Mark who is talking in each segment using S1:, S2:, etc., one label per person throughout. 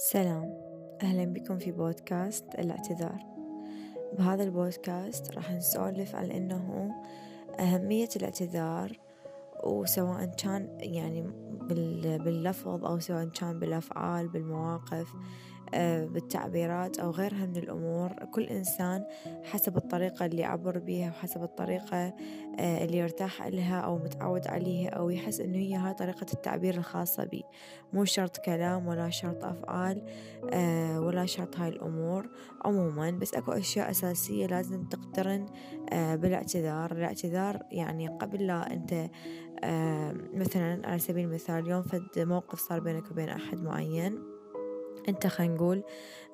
S1: سلام. أهلا بكم في بودكاست الاعتذار. بهذا البودكاست راح نسولف عن إنه أهمية الاعتذار وسواء كان يعني باللفظ أو سواء كان بالأفعال بالمواقف بالتعبيرات أو غيرها من الأمور. كل إنسان حسب الطريقة اللي يعبر بيها وحسب الطريقة آه، اللي يرتاح لها أو متعود عليها أو يحس إنه هي هاي طريقة التعبير الخاصة بي. مو شرط كلام ولا شرط أفعال آه، ولا شرط هاي الأمور عموما. بس أكو أشياء أساسية لازم تقترن بالاعتذار. الاعتذار يعني قبل لا أنت مثلا على سبيل المثال يوم فد موقف صار بينك وبين أحد معين انت خلينا نقول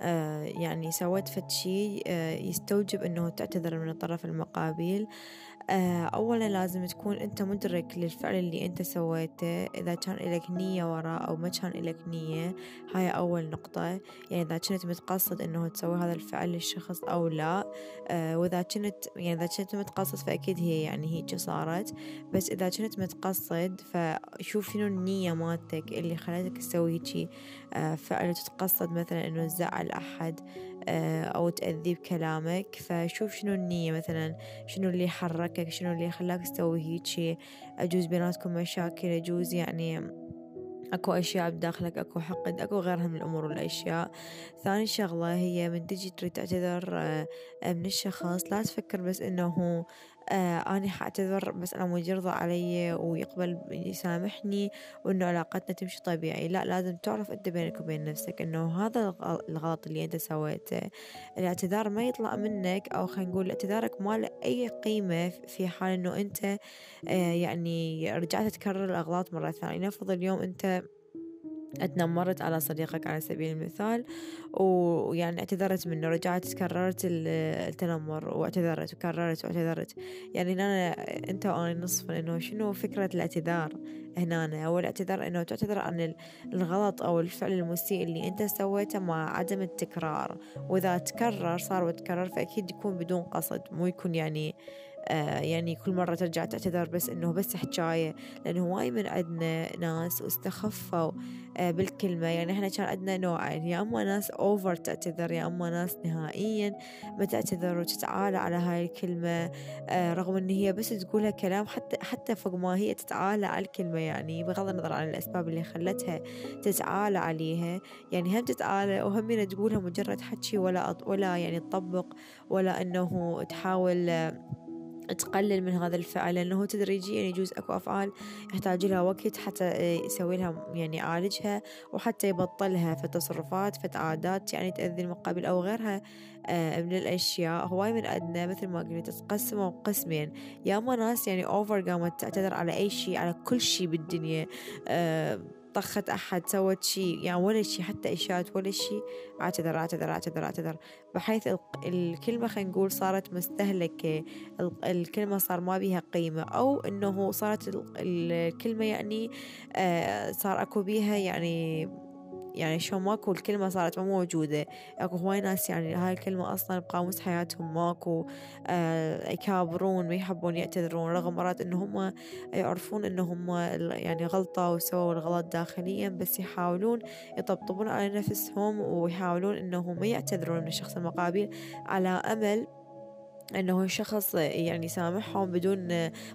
S1: آه يعني سويت فد شي آه يستوجب إنه تعتذر من الطرف المقابل. أولا لازم تكون أنت مدرك للفعل اللي أنت سويته إذا كان إلك نية وراء أو ما كان إلك نية هاي أول نقطة. يعني إذا كنت متقصد أنه تسوي هذا الفعل للشخص أو لا آه وإذا كنت يعني إذا كنت متقصد فأكيد هي يعني هيك صارت. بس إذا كنت متقصد فشوف شنو النية مالتك اللي خلتك تسوي هيجي آه فعل وتتقصد مثلا أنه تزعل أحد آه، أو تأذيه بكلامك. فشوف شنو النية مثلا شنو اللي حركك شنو اللي خلاك تسوي هيجي أجوز بيناتكم مشاكل أجوز يعني أكو أشياء بداخلك أكو حقد أكو غيرها من الأمور والأشياء. ثاني شغلة هي من تجي تريد تعتذر آه، من الشخص. لا تفكر بس إنه آه أنا حأعتذر بس أنا يرضى علي ويقبل يسامحني وإنه علاقتنا تمشي طبيعي. لا لازم تعرف أنت بينك وبين نفسك إنه هذا الغلط اللي أنت سويته. الاعتذار ما يطلع منك أو خلينا نقول اعتذارك ما له أي قيمة في حال إنه أنت آه يعني رجعت تكرر الأغلاط مرة ثانية. نفرض اليوم أنت أتنمرت على صديقك على سبيل المثال ويعني اعتذرت منه رجعت كررت التنمر واعتذرت وكررت واعتذرت. يعني هنا أنت وأنا نصف انه شنو فكرة الاعتذار هنا؟ أو الاعتذار إنه تعتذر عن الغلط أو الفعل المسيء اللي أنت سويته مع عدم التكرار. وإذا تكرر صار وتكرر فأكيد يكون بدون قصد مو يكون يعني آه يعني كل مرة ترجع تعتذر بس إنه بس حكاية لأنه واي من عندنا ناس استخفوا آه بالكلمة. يعني إحنا كان عندنا نوعين يا أما ناس أوفر تعتذر يا أما ناس نهائيا ما تعتذر وتتعالى على هاي الكلمة. آه رغم إن هي بس تقولها كلام حتى حتى فوق ما هي تتعالى على الكلمة. يعني بغض النظر عن الأسباب اللي خلتها تتعالى عليها. يعني هم تتعالى وهم تقولها مجرد حكي ولا ولا يعني تطبق ولا إنه تحاول تقلل من هذا الفعل لأنه تدريجيا يجوز أكو أفعال يحتاج لها وقت حتى يسوي لها يعني يعالجها وحتى يبطلها في تصرفات في عادات يعني تأذي المقابل أو غيرها آه، من الأشياء. هواي من عندنا مثل ما قلت تقسموا قسمين. يا ناس يعني أوفر قامت تعتذر على أي شيء على كل شيء بالدنيا أه طخت أحد سوت شيء يعني ولا شيء حتى إشارة ولا شيء أعتذر أعتذر أعتذر أعتذر. بحيث الكلمة خلينا نقول صارت مستهلكة. الكلمة صار ما بيها قيمة. أو إنه صارت الكلمة يعني آه، صار أكو بيها يعني يعني شو ماكو الكلمة صارت ما موجودة. أكو هواي ناس يعني هاي الكلمة أصلا بقاموس حياتهم ماكو آه يكابرون ما يحبون يعتذرون رغم مرات ان هم يعرفون ان هم يعني غلطة وسووا الغلط داخليا بس يحاولون يطبطبون على نفسهم ويحاولون انهم ما يعتذرون من الشخص المقابل على أمل إنه الشخص يعني يسامحهم بدون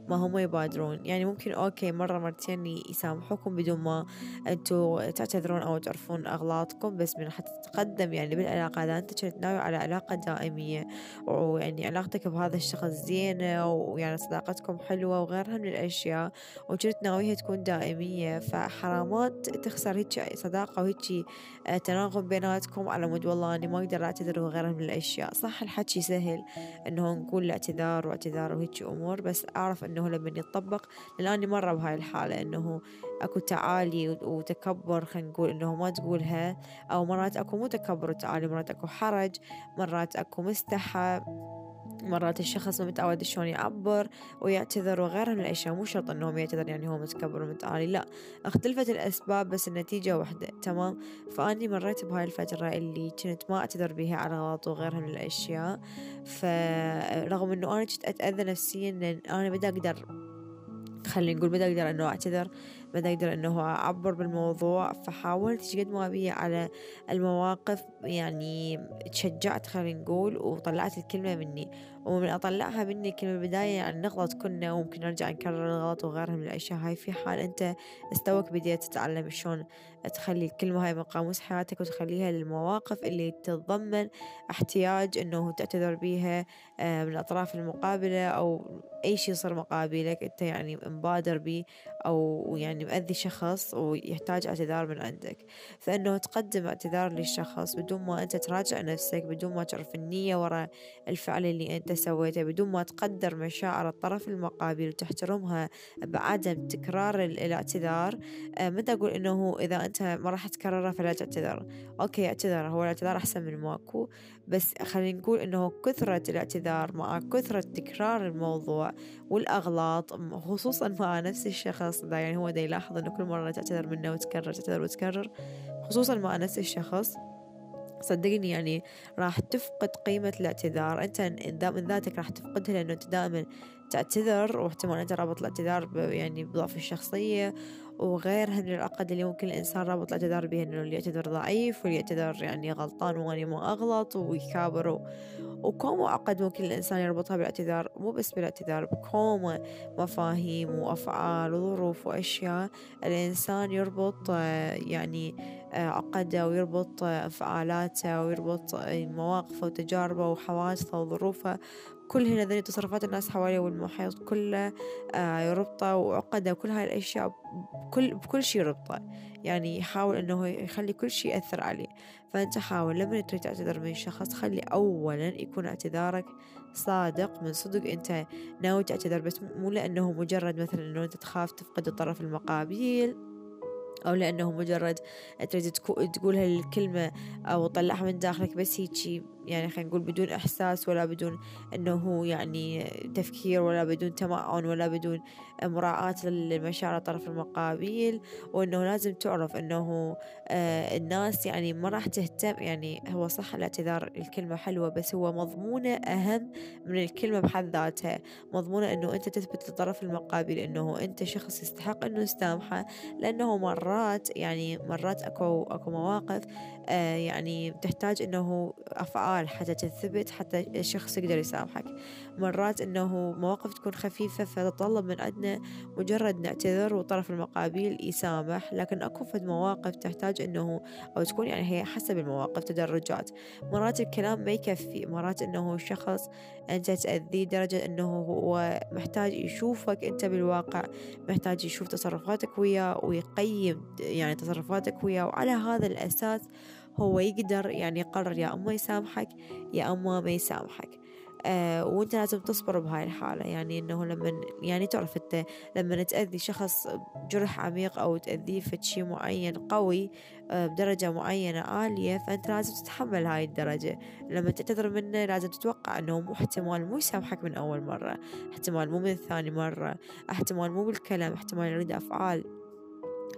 S1: ما هم يبادرون. يعني ممكن أوكي مرة مرتين يسامحوكم بدون ما أنتوا تعتذرون أو تعرفون أغلاطكم بس من حتى تتقدم يعني بالعلاقة. إذا أنت كنت ناوي على علاقة دائمية ويعني علاقتك بهذا الشخص زينة ويعني صداقتكم حلوة وغيرها من الأشياء وكنت ناويها تكون دائمية فحرامات تخسر هيك صداقة وهيك تناغم بيناتكم على مود والله أني ما أقدر أعتذر وغيرها من الأشياء. صح الحكي سهل إنه نقول اعتذار واعتذار وهيك أمور بس أعرف إنه لما يطبق لاني مرة بهاي الحالة إنه أكو تعالي وتكبر خلينا نقول إنه ما تقولها أو مرات أكو مو تكبر وتعالي مرات أكو حرج مرات أكو مستحى مرات الشخص متعود شلون يعبر ويعتذر وغيرها من الأشياء مو شرط إنه يعتذر يعني هو متكبر ومتعالي لا. اختلفت الأسباب بس النتيجة واحدة تمام؟ فأني مريت بهاي الفترة اللي كنت ما أعتذر بها على غلط وغيرها من الأشياء. فرغم إنه أنا كنت أتأذى نفسيا لأن أنا بدي أقدر خلينا نقول بدي أقدر إنه أعتذر. ما أقدر إنه أعبر بالموضوع. فحاولت قد ما أبي على المواقف يعني تشجعت خلينا نقول وطلعت الكلمة مني. ومن أطلعها مني كلمة البداية يعني نغلط كنا وممكن نرجع نكرر الغلط وغيرها من الأشياء هاي. في حال أنت استوك بديت تتعلم شلون تخلي الكلمة هاي من قاموس حياتك وتخليها للمواقف اللي تتضمن احتياج أنه تعتذر بيها آه، من الأطراف المقابلة أو أي شيء يصير مقابلك أنت يعني مبادر بيه أو يعني مأذي شخص ويحتاج اعتذار من عندك. فإنه تقدم اعتذار للشخص بدون ما أنت تراجع نفسك بدون ما تعرف النية وراء الفعل اللي أنت سويته بدون ما تقدر مشاعر الطرف المقابل وتحترمها بعدم تكرار الاعتذار. آه، متى أقول إنه إذا أنت ما راح تكرره فلا تعتذر؟ أوكي اعتذر. هو الاعتذار أحسن من ماكو. بس خلينا نقول إنه كثرة الاعتذار مع كثرة تكرار الموضوع والأغلاط خصوصا مع نفس الشخص ده يعني هو ده يلاحظ إنه كل مرة تعتذر منه وتكرر تعتذر وتكرر خصوصا مع نفس الشخص صدقني يعني راح تفقد قيمة الاعتذار. أنت من ذاتك راح تفقدها لأنه أنت دائما تعتذر واحتمال أنت رابط الاعتذار يعني بضعف الشخصية وغيرها من العقد اللي ممكن الإنسان رابط الاعتذار بها إنه اللي يعتذر ضعيف واللي يعتذر يعني غلطان وأني ما أغلط ويكابر وكوم عقد ممكن الإنسان يربطها بالاعتذار مو بس بالاعتذار بكوم مفاهيم وأفعال وظروف وأشياء الإنسان يربط يعني عقده ويربط انفعالاته ويربط مواقفه وتجاربه وحوادثه وظروفه. كل ذي تصرفات الناس حواليه والمحيط كله آه يربطه وعقدة وكل هاي الأشياء بكل, بكل شي يربطه يعني يحاول أنه يخلي كل شي يأثر عليه. فأنت حاول لما تريد تعتذر من شخص خلي أولا يكون اعتذارك صادق من صدق. أنت ناوي تعتذر بس مو لأنه مجرد مثلا أنه أنت تخاف تفقد الطرف المقابل أو لأنه مجرد تريد تقولها الكلمة أو تطلعها من داخلك بس هيجي يعني خلينا نقول بدون إحساس ولا بدون أنه يعني تفكير ولا بدون تمعن ولا بدون مراعاة للمشاعر الطرف المقابل وأنه لازم تعرف أنه آه، الناس يعني ما راح تهتم يعني هو صح الاعتذار الكلمة حلوة بس هو مضمونة أهم من الكلمة بحد ذاتها مضمونة أنه أنت تثبت للطرف المقابل أنه أنت شخص يستحق أنه يسامحه لأنه مرات يعني مرات أكو أكو مواقف آه، يعني تحتاج أنه أفعال حتى تثبت حتى الشخص يقدر يسامحك. مرات أنه مواقف تكون خفيفة فتتطلب من عندنا مجرد نعتذر والطرف المقابل يسامح. لكن أكو فد مواقف تحتاج أنه أو تكون يعني هي حسب المواقف تدرجات. مرات الكلام ما يكفي. مرات أنه الشخص أنت تأذيه درجة أنه هو محتاج يشوفك أنت بالواقع محتاج يشوف تصرفاتك وياه ويقيم يعني تصرفاتك وياه وعلى هذا الأساس هو يقدر يعني يقرر يا أما يسامحك يا أما ما يسامحك. آه وأنت لازم تصبر بهاي الحالة. يعني إنه لما يعني تعرف أنت لما تأذي شخص جرح عميق أو تأذيه في شيء معين قوي آه بدرجة معينة عالية فأنت لازم تتحمل هاي الدرجة. لما تعتذر منه لازم تتوقع إنه مو احتمال مو يسامحك من أول مرة. احتمال مو من ثاني مرة. احتمال مو بالكلام احتمال يريد أفعال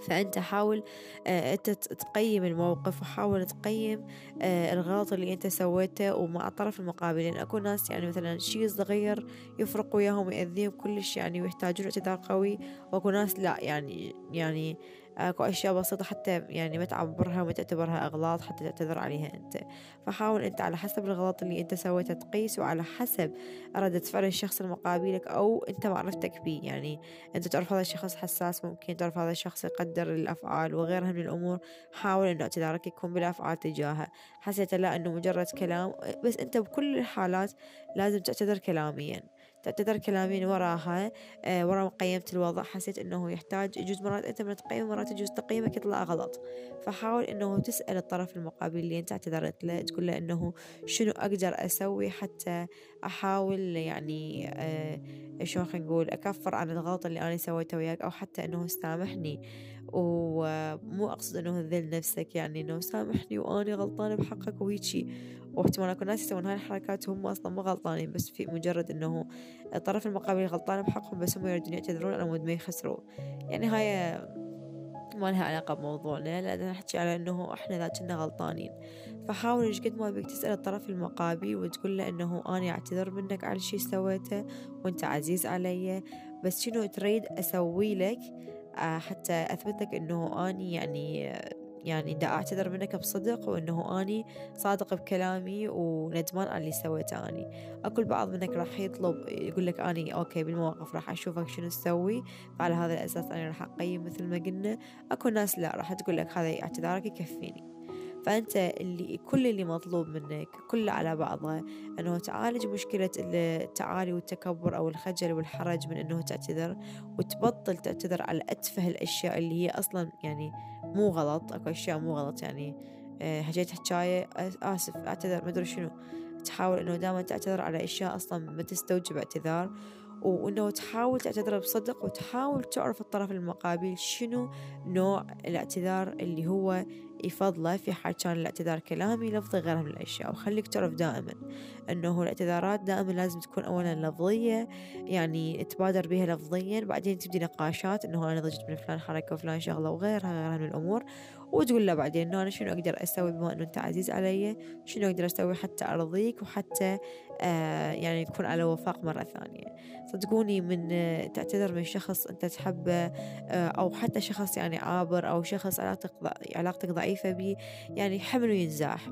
S1: فأنت حاول آه، أنت تقيم الموقف وحاول تقيم آه، الغلط اللي أنت سويته ومع الطرف المقابل لأن أكو ناس يعني مثلا شيء صغير يفرق وياهم ويأذيهم كلش يعني ويحتاجون اعتذار قوي. وأكو ناس لا يعني يعني اكو أشياء بسيطة حتى يعني ما تعبرها وما تعتبرها أغلاط حتى تعتذر عليها أنت. فحاول أنت على حسب الغلط اللي أنت سويته تقيس وعلى حسب ردة فعل الشخص المقابلك أو أنت معرفتك بيه. يعني أنت تعرف هذا الشخص حساس ممكن تعرف هذا الشخص يقدر الأفعال وغيرها من الأمور. حاول إنه اعتذارك يكون بالأفعال تجاهه. حسيت لا إنه مجرد كلام بس أنت بكل الحالات لازم تعتذر كلاميا. تعتذر كلامين وراها آه ورا قيمت الوضع. حسيت إنه يحتاج يجوز مرات أنت من تقيم مرات يجوز تقييمك يطلع غلط. فحاول إنه تسأل الطرف المقابل اللي أنت اعتذرت له تقول له إنه شنو أقدر أسوي حتى أحاول يعني آه شلون نقول أكفر عن الغلط اللي أنا سويته وياك أو حتى إنه سامحني ومو أقصد إنه ذل نفسك يعني إنه سامحني واني غلطانة بحقك وهيجي. واحتمال اكو ناس يسوون هاي الحركات وهم أصلا مو غلطانين بس في مجرد إنه الطرف المقابل غلطان بحقهم بس هم يريدون يعتذرون على مود ما يخسروا يعني هاي ما لها علاقة بموضوعنا لأن نحكي على أنه إحنا إذا كنا غلطانين. فحاول إيش قد ما بيك تسأل الطرف المقابل وتقول له أنه أنا أعتذر منك على شي سويته وأنت عزيز علي بس شنو تريد أسوي لك حتى أثبت لك إنه أني يعني يعني دا أعتذر منك بصدق وإنه أني صادق بكلامي وندمان على اللي سويته أني. أكو البعض منك راح يطلب يقول لك أني أوكي بالمواقف راح أشوفك شنو تسوي فعلى هذا الأساس أنا راح أقيم مثل ما قلنا. أكو ناس لا راح تقول لك هذا اعتذارك يكفيني. فأنت اللي كل اللي مطلوب منك كله على بعضه. أنه تعالج مشكلة التعالي والتكبر أو الخجل والحرج من أنه تعتذر وتبطل تعتذر على أتفه الأشياء اللي هي أصلا يعني مو غلط. أكو أشياء مو غلط يعني آه، حكيت حكاية آسف أعتذر مدري شنو. تحاول أنه دائما تعتذر على أشياء أصلا ما تستوجب اعتذار وأنه تحاول تعتذر بصدق وتحاول تعرف الطرف المقابل شنو نوع الاعتذار اللي هو يفضله في حال كان الاعتذار كلامي لفظي غيرها من الأشياء. وخليك تعرف دائما أنه الاعتذارات دائما لازم تكون أولا لفظية يعني تبادر بها لفظيا. بعدين تبدي نقاشات أنه أنا ضجت من فلان حركة وفلان شغلة وغيرها غيرها من الأمور. وتقول له بعدين أنه أنا شنو أقدر أسوي بما أنه أنت عزيز علي؟ شنو أقدر أسوي حتى أرضيك وحتى آه يعني تكون على وفاق مرة ثانية. صدقوني من آه تعتذر من شخص أنت تحبه آه أو حتى شخص يعني عابر أو شخص علاقتك علاقتك ضعيفة به يعني حمله ينزاح.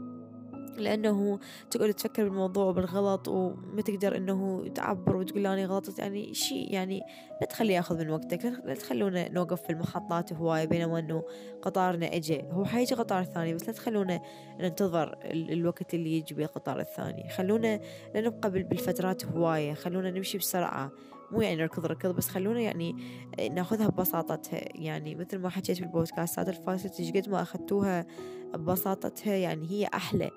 S1: لأنه تقعد تفكر بالموضوع وبالغلط وما تقدر إنه تعبر وتقول أنا غلطت. يعني شيء يعني لا تخليه يأخذ من وقتك لا تخلونا نوقف في المحطات هواية بينما إنه قطارنا إجي هو حيجي قطار ثاني بس لا تخلونا ننتظر الوقت اللي يجي بيه القطار الثاني. خلونا لا نبقى بالفترات هواية خلونا نمشي بسرعة. مو يعني ركض ركض بس خلونا يعني ناخذها ببساطتها. يعني مثل ما حكيت بالبودكاستات الفاتت قد ما أخذتوها ببساطتها يعني هي أحلى.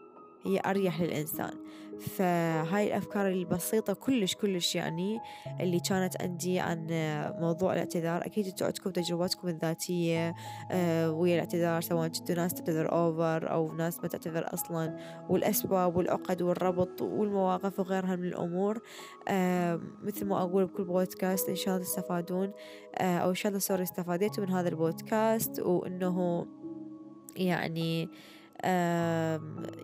S1: هي أريح للإنسان. فهاي الأفكار البسيطة كلش كلش يعني اللي كانت عندي عن موضوع الاعتذار. أكيد تعودكم تجرباتكم الذاتية آه، ويا الاعتذار سواء كنتوا ناس تعتذر أوفر أو ناس ما تعتذر أصلا والأسباب والعقد والربط والمواقف وغيرها من الأمور. آه، مثل ما أقول بكل بودكاست إن شاء الله تستفادون. آه، أو إن شاء الله سوري استفاديتوا من هذا البودكاست وإنه يعني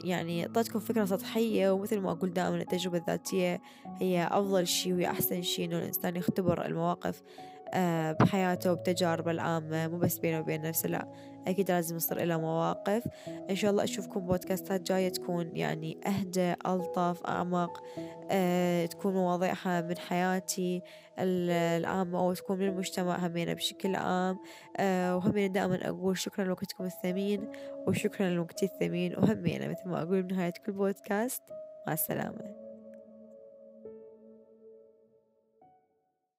S1: يعني أعطيتكم فكرة سطحية ومثل ما أقول دائما التجربة الذاتية هي أفضل شيء وهي أحسن شيء إنه الإنسان يختبر المواقف. بحياته وبتجاربه العامة مو بس بينه وبين نفسه لا أكيد لازم يصير إلى مواقف. إن شاء الله أشوفكم بودكاستات جاية تكون يعني أهدى ألطف أعمق أه تكون مواضيعها من حياتي العامة أو تكون من المجتمع همينة بشكل عام. أه وهمينة دائما أقول شكرا لوقتكم الثمين وشكرا لوقتي الثمين وهمينة مثل ما أقول بنهاية كل بودكاست. مع السلامة.